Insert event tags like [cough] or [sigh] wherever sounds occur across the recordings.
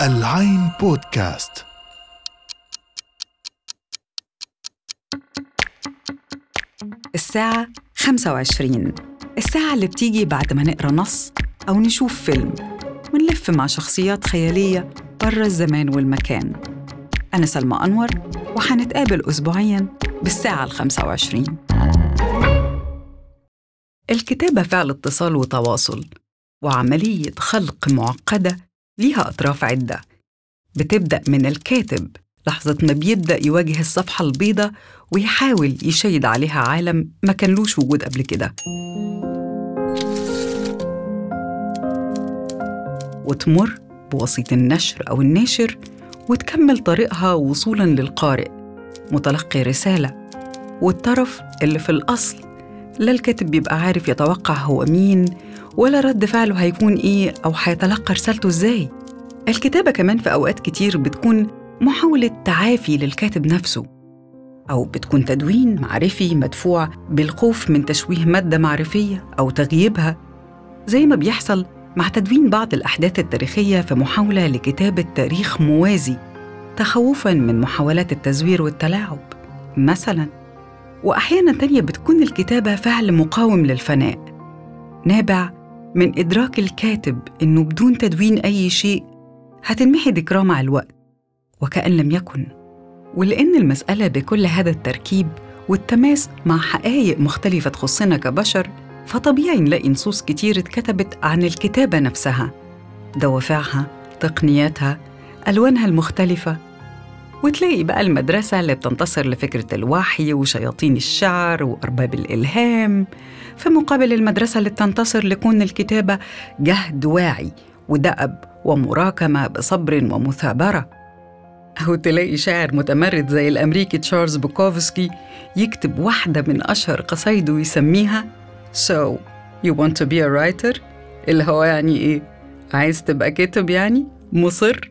العين بودكاست. الساعة 25 الساعة اللي بتيجي بعد ما نقرأ نص أو نشوف فيلم. ونلف مع شخصيات خيالية برا الزمان والمكان. أنا سلمى أنور وحنتقابل أسبوعياً بالساعة الخمسة وعشرين. الكتابة فعل اتصال وتواصل. وعملية خلق معقدة ليها أطراف عدة. بتبدأ من الكاتب لحظة ما بيبدأ يواجه الصفحة البيضاء ويحاول يشيد عليها عالم ما كانلوش وجود قبل كده. وتمر بوسيط النشر أو الناشر وتكمل طريقها وصولاً للقارئ متلقي رسالة. والطرف اللي في الأصل لا الكاتب بيبقى عارف يتوقع هو مين ولا رد فعله هيكون إيه أو هيتلقى رسالته إزاي. الكتابة كمان في أوقات كتير بتكون محاولة تعافي للكاتب نفسه أو بتكون تدوين معرفي مدفوع بالخوف من تشويه مادة معرفية أو تغييبها زي ما بيحصل مع تدوين بعض الأحداث التاريخية في محاولة لكتابة تاريخ موازي تخوفاً من محاولات التزوير والتلاعب مثلاً. وأحياناً تانية بتكون الكتابة فعل مقاوم للفناء نابع من إدراك الكاتب إنه بدون تدوين أي شيء هتنمحي ذكراه مع الوقت وكأن لم يكن. ولأن المسألة بكل هذا التركيب والتماس مع حقائق مختلفة تخصنا كبشر فطبيعي نلاقي نصوص كتير اتكتبت عن الكتابة نفسها دوافعها تقنياتها ألوانها المختلفة. وتلاقي بقى المدرسة اللي بتنتصر لفكرة الوحي وشياطين الشعر وأرباب الإلهام في مقابل المدرسة اللي بتنتصر لكون الكتابة جهد واعي ودأب ومراكمة بصبر ومثابرة أو تلاقي شاعر متمرد زي الأمريكي تشارلز بوكوفسكي يكتب واحدة من أشهر قصايده ويسميها So, you want to be a writer؟ اللي هو يعني إيه؟ عايز تبقى كاتب يعني؟ مصر؟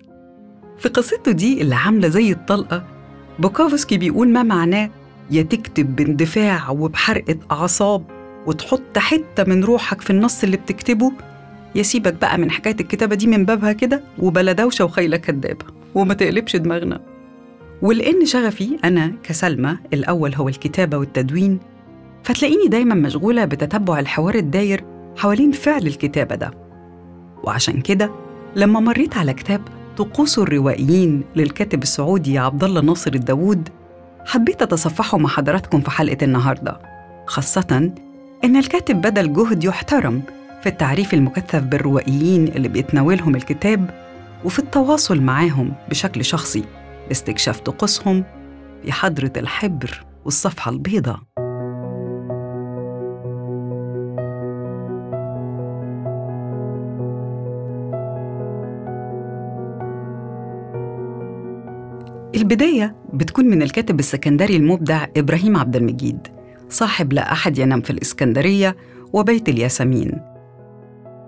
في قصته دي اللي عاملة زي الطلقة بوكوفسكي بيقول ما معناه يا تكتب باندفاع وبحرقة أعصاب وتحط حتة من روحك في النص اللي بتكتبه. يا سيبك بقى من حكاية الكتابة دي من بابها كده وبلا دوشة وخيلة كدابة وما تقلبش دماغنا. ولأن شغفي أنا كسلمى الأول هو الكتابة والتدوين فتلاقيني دايما مشغولة بتتبع الحوار الداير حوالين فعل الكتابة ده. وعشان كده لما مريت على كتاب طقوس الروائيين للكاتب السعودي عبد الله ناصر الداوود حبيت أتصفحه مع حضراتكم في حلقة النهاردة خاصة إن الكاتب بذل جهد يحترم في التعريف المكثف بالروائيين اللي بيتناولهم الكتاب وفي التواصل معاهم بشكل شخصي لاستكشاف طقوسهم في حضرة الحبر والصفحة البيضاء. البداية بتكون من الكاتب السكندري المبدع إبراهيم عبد المجيد صاحب لا أحد ينام في الإسكندرية وبيت الياسمين.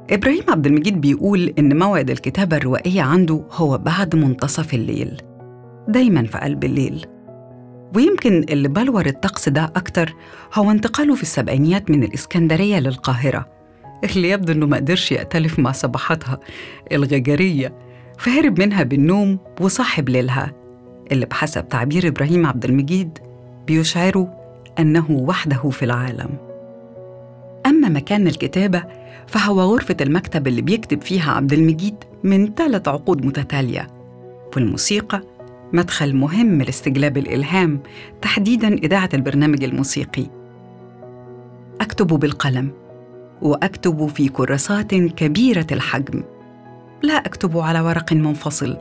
إبراهيم عبد المجيد بيقول إن موعد الكتابة الروائية عنده هو بعد منتصف الليل دايما في قلب الليل. ويمكن اللي بلور الطقس ده أكتر هو انتقاله في السبعينيات من الإسكندرية للقاهرة اللي يبدو إنه ما قدرش يأتلف مع صباحاتها الغجرية فهرب منها بالنوم وصاحب ليلها. اللي بحسب تعبير إبراهيم عبد المجيد بيشعروا أنه وحده في العالم. أما مكان الكتابة فهو غرفة المكتب اللي بيكتب فيها عبد المجيد من ثلاث عقود متتالية. والموسيقى مدخل مهم لاستجلاب الإلهام تحديداً إذاعة البرنامج الموسيقي. أكتب بالقلم وأكتب في كراسات كبيرة الحجم. لا أكتب على ورق منفصل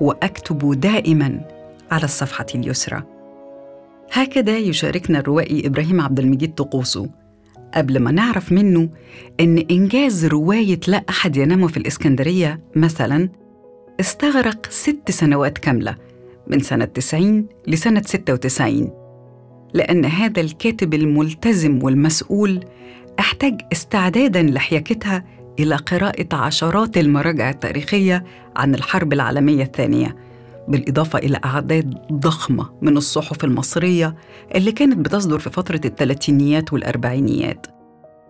وأكتب دائما. على الصفحة اليسرى. هكذا يشاركنا الروائي إبراهيم عبد المجيد طقوسه. قبل ما نعرف منه إن إنجاز رواية لا أحد ينام في الإسكندرية مثلا استغرق ست سنوات كاملة من سنة 90 لسنة 96 لأن هذا الكاتب الملتزم والمسؤول احتاج استعدادا لحياكتها إلى قراءة عشرات المراجع التاريخية عن الحرب العالمية الثانية. بالإضافة إلى أعداد ضخمة من الصحف المصرية اللي كانت بتصدر في فترة الثلاثينيات والأربعينيات.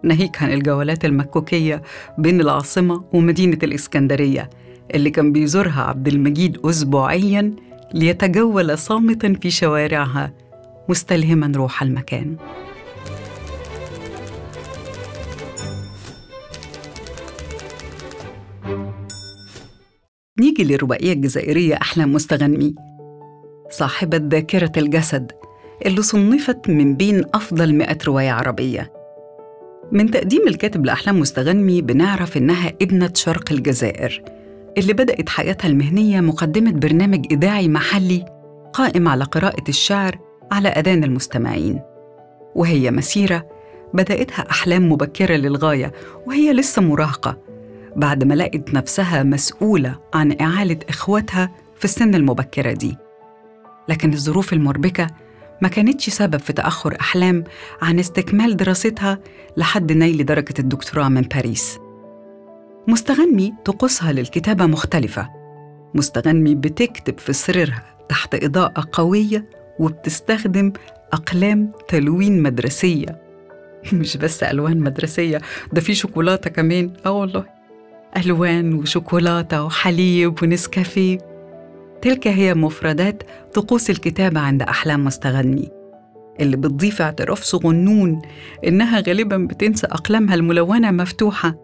ناهيك عن الجولات المكوكية بين العاصمة ومدينة الإسكندرية اللي كان بيزورها عبد المجيد أسبوعياً ليتجول صامتاً في شوارعها مستلهماً روح المكان. نيجي للروائية الجزائرية أحلام مستغنمي. صاحبة ذاكرة الجسد اللي صنفت من بين أفضل مئة رواية عربية. من تقديم الكاتب لأحلام مستغنمي بنعرف إنها ابنة شرق الجزائر اللي بدأت حياتها المهنية مقدمة برنامج إذاعي محلي قائم على قراءة الشعر على أذان المستمعين. وهي مسيرة بدأتها أحلام مبكرة للغاية وهي لسه مراهقة بعد ما لقت نفسها مسؤولة عن إعالة إخواتها في السن المبكرة دي. لكن الظروف المربكة ما كانتش سبب في تأخر أحلام عن استكمال دراستها لحد نيل درجة الدكتوراه من باريس. مستغنمي طقوسها للكتابة مختلفة. مستغنمي بتكتب في سريرها تحت إضاءة قوية وبتستخدم أقلام تلوين مدرسية. [laughs] مش بس ألوان مدرسية ده في شوكولاتة كمان. آه والله. ألوان وشوكولاتة وحليب ونسكافيه. تلك هي مفردات طقوس الكتابة عند أحلام مستغني. اللي بتضيف اعتراف صغنون إنها غالباً بتنسى أقلامها الملونة مفتوحة.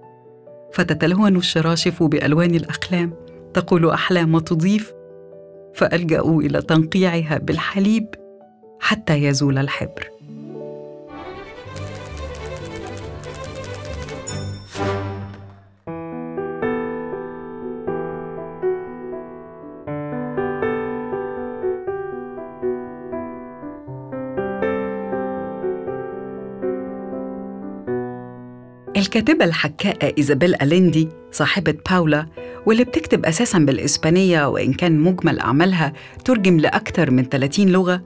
فتتلون الشراشف بألوان الأقلام. تقول أحلام وتضيف فألجأوا إلى تنقيعها بالحليب حتى يزول الحبر. الكاتبة الحكاءة إيزابيل أليندي صاحبة باولا واللي بتكتب أساساً بالإسبانية وإن كان مجمل أعمالها ترجم لأكثر من 30 لغة.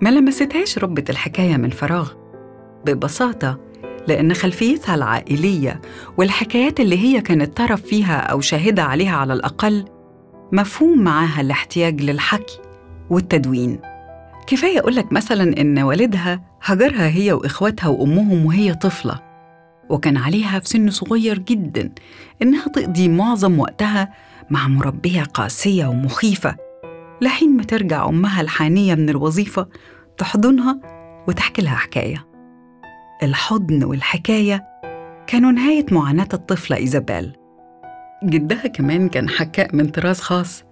ما لمستهاش ربة الحكاية من فراغ. ببساطة لأن خلفيتها العائلية والحكايات اللي هي كانت طرف فيها أو شاهدة عليها على الأقل مفهوم معاها الاحتياج للحكي والتدوين. كفاية أقولك مثلاً إن والدها هجرها هي وإخواتها وأمهم وهي طفلة. وكان عليها في سن صغير جدا إنها تقضي معظم وقتها مع مربية قاسية ومخيفة لحين ما ترجع أمها الحانية من الوظيفة تحضنها وتحكي لها حكاية. الحضن والحكاية كانوا نهاية معاناة الطفلة إيزابيل. جدها كمان كان حكاء من طراز خاص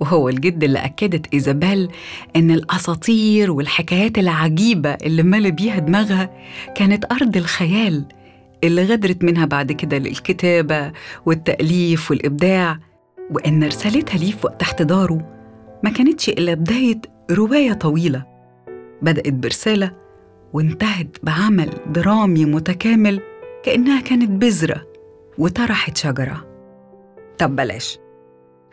وهو الجد اللي أكدت إيزابيل إن الأساطير والحكايات العجيبة اللي مال بيها دماغها كانت أرض الخيال اللي غدرت منها بعد كده للكتابة والتأليف والإبداع وإن رسالتها ليه في وقت احتضاره ما كانتش إلا بداية رواية طويلة بدأت برسالة وانتهت بعمل درامي متكامل كأنها كانت بذرة وطرحت شجرة طب بلاش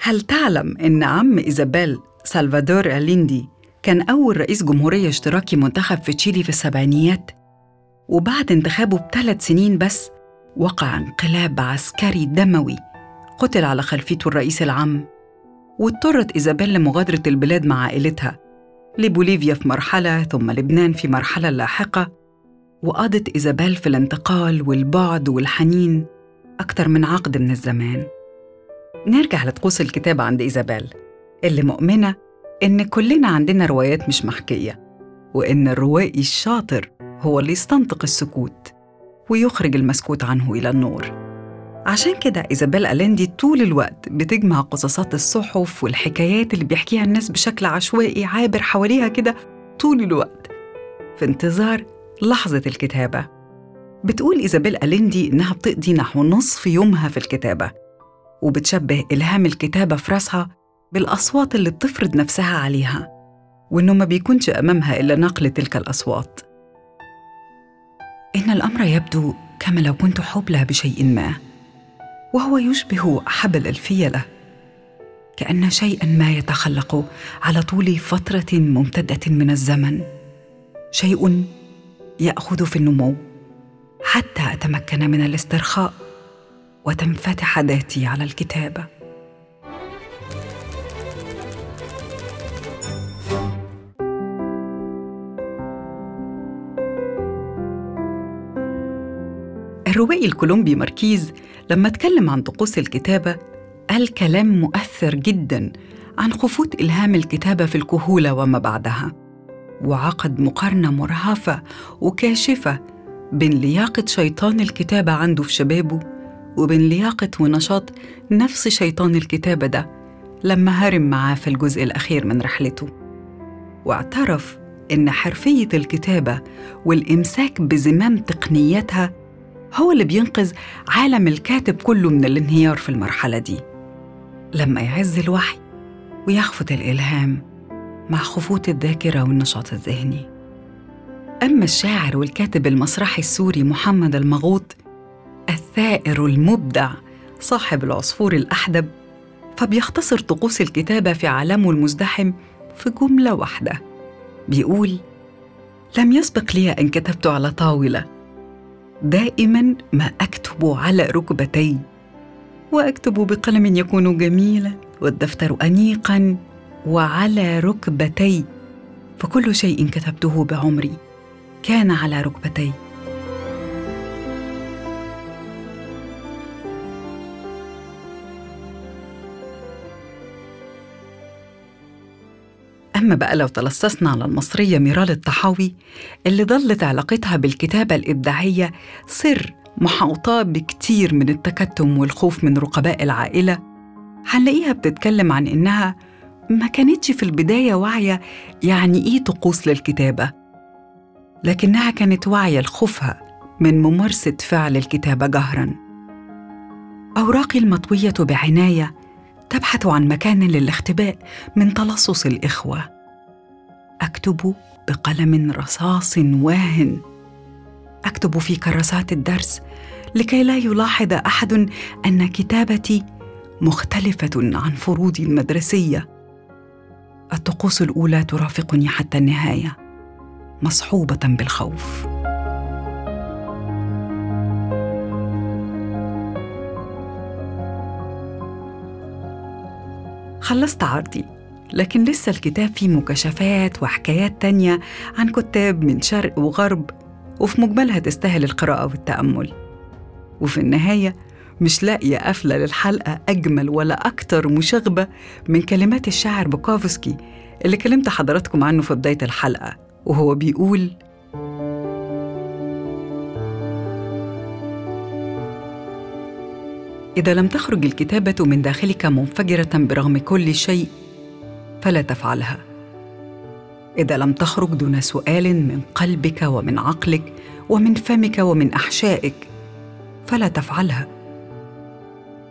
هل تعلم إن عم إيزابيل سلفادور أليندي كان أول رئيس جمهورية اشتراكي منتخب في تشيلي في السبعينيات؟ وبعد انتخابه بثلاث سنين بس وقع انقلاب عسكري دموي قتل على خلفيته الرئيس العام واضطرت إيزابيل لمغادرة البلاد مع عائلتها لبوليفيا في مرحلة ثم لبنان في مرحلة لاحقة وقضت إيزابيل في الانتقال والبعد والحنين أكثر من عقد من الزمان. نرجع لطقوس الكتابة عند إيزابيل اللي مؤمنة إن كلنا عندنا روايات مش محكية وإن الروائي الشاطر هو اللي يستنطق السكوت ويخرج المسكوت عنه إلى النور. عشان كده إيزابيل أليندي طول الوقت بتجمع قصصات الصحف والحكايات اللي بيحكيها الناس بشكل عشوائي عابر حواليها كده طول الوقت في انتظار لحظة الكتابة. بتقول إيزابيل أليندي إنها بتقضي نحو نصف يومها في الكتابة وبتشبه إلهام الكتابة في راسها بالأصوات اللي بتفرض نفسها عليها وإنه ما بيكونش أمامها إلا نقل تلك الأصوات. إن الأمر يبدو كما لو كنت حبلى بشيء ما وهو يشبه حبل الفيلة كأن شيئا ما يتخلق على طول فترة ممتدة من الزمن شيء يأخذ في النمو حتى أتمكن من الاسترخاء وتنفتح ذاتي على الكتابه الروائي الكولومبي ماركيز لما اتكلم عن طقوس الكتابة قال كلام مؤثر جدا عن خفوت إلهام الكتابة في الكهولة وما بعدها وعقد مقارنة مرهفة وكاشفة بين لياقة شيطان الكتابة عنده في شبابه وبين لياقة ونشاط نفس شيطان الكتابة ده لما هرم معاه في الجزء الأخير من رحلته. واعترف إن حرفية الكتابة والإمساك بزمام تقنياتها هو اللي بينقذ عالم الكاتب كله من الانهيار في المرحلة دي. لما يعز الوحي ويخفت الإلهام مع خفوت الذاكرة والنشاط الذهني. أما الشاعر والكاتب المسرحي السوري محمد المغوط الثائر المبدع صاحب العصفور الأحدب فبيختصر طقوس الكتابة في عالمه المزدحم في جملة واحدة. بيقول لم يسبق لي أن كتبت على طاولة دائما ما أكتب على ركبتي وأكتب بقلم يكون جميلا والدفتر أنيقا وعلى ركبتي فكل شيء كتبته بعمري كان على ركبتي. أما بقى لو تلصصنا على المصرية ميرال الطحاوي اللي ظلت علاقتها بالكتابة الإبداعية سر محاوطاه بكتير من التكتم والخوف من رقباء العائلة. هنلاقيها بتتكلم عن إنها ما كانتش في البداية واعية يعني إيه طقوس للكتابة لكنها كانت واعية لخوفها من ممارسة فعل الكتابة جهراً. أوراقي المطوية بعناية تبحث عن مكان للاختباء من تلصص الإخوة. أكتب بقلم رصاص واهن. أكتب في كراسات الدرس لكي لا يلاحظ أحد أن كتابتي مختلفة عن فروضي المدرسية. الطقوس الأولى ترافقني حتى النهاية مصحوبة بالخوف. خلصت عرضي. لكن لسه الكتاب فيه مكاشفات وحكايات تانية عن كتاب من شرق وغرب وفي مجملها تستاهل القراءة والتأمل. وفي النهاية مش لاقية قفلة للحلقة أجمل ولا أكتر مشاغبة من كلمات الشاعر بوكوفسكي اللي كلمت حضراتكم عنه في بداية الحلقة وهو بيقول إذا لم تخرج الكتابة من داخلك منفجرة برغم كل شيء فلا تفعلها. إذا لم تخرج دون سؤال من قلبك ومن عقلك ومن فمك ومن أحشائك فلا تفعلها.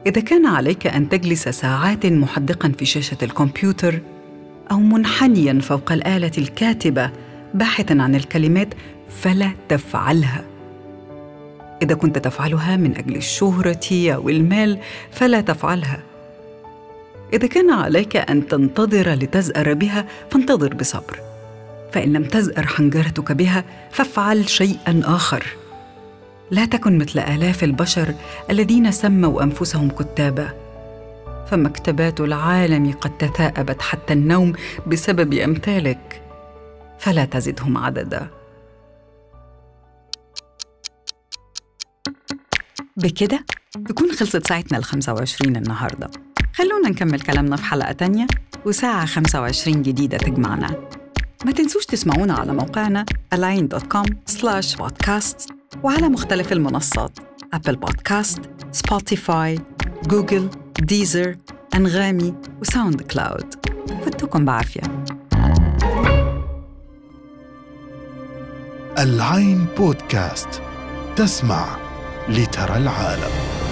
إذا كان عليك أن تجلس ساعات محدقا في شاشة الكمبيوتر أو منحنيا فوق الآلة الكاتبة باحثا عن الكلمات فلا تفعلها. إذا كنت تفعلها من أجل الشهرة أو المال فلا تفعلها. إذا كان عليك أن تنتظر لتزأر بها فانتظر بصبر. فإن لم تزأر حنجرتك بها فافعل شيئا آخر. لا تكن مثل آلاف البشر الذين سموا أنفسهم كتابا. فمكتبات العالم قد تثاءبت حتى النوم بسبب أمثالك. فلا تزدهم عددا. بكده تكون خلصت ساعتنا ال 25 النهاردة. خلونا نكمل كلامنا في حلقة تانية وساعة 25 جديدة تجمعنا. ما تنسوش تسمعونا على موقعنا align.com slash podcast وعلى مختلف المنصات Apple Podcast، Spotify، Google، Deezer، أنغامي وساوند كلاود فتكم بعافية. العين بودكاست تسمع لترى العالم.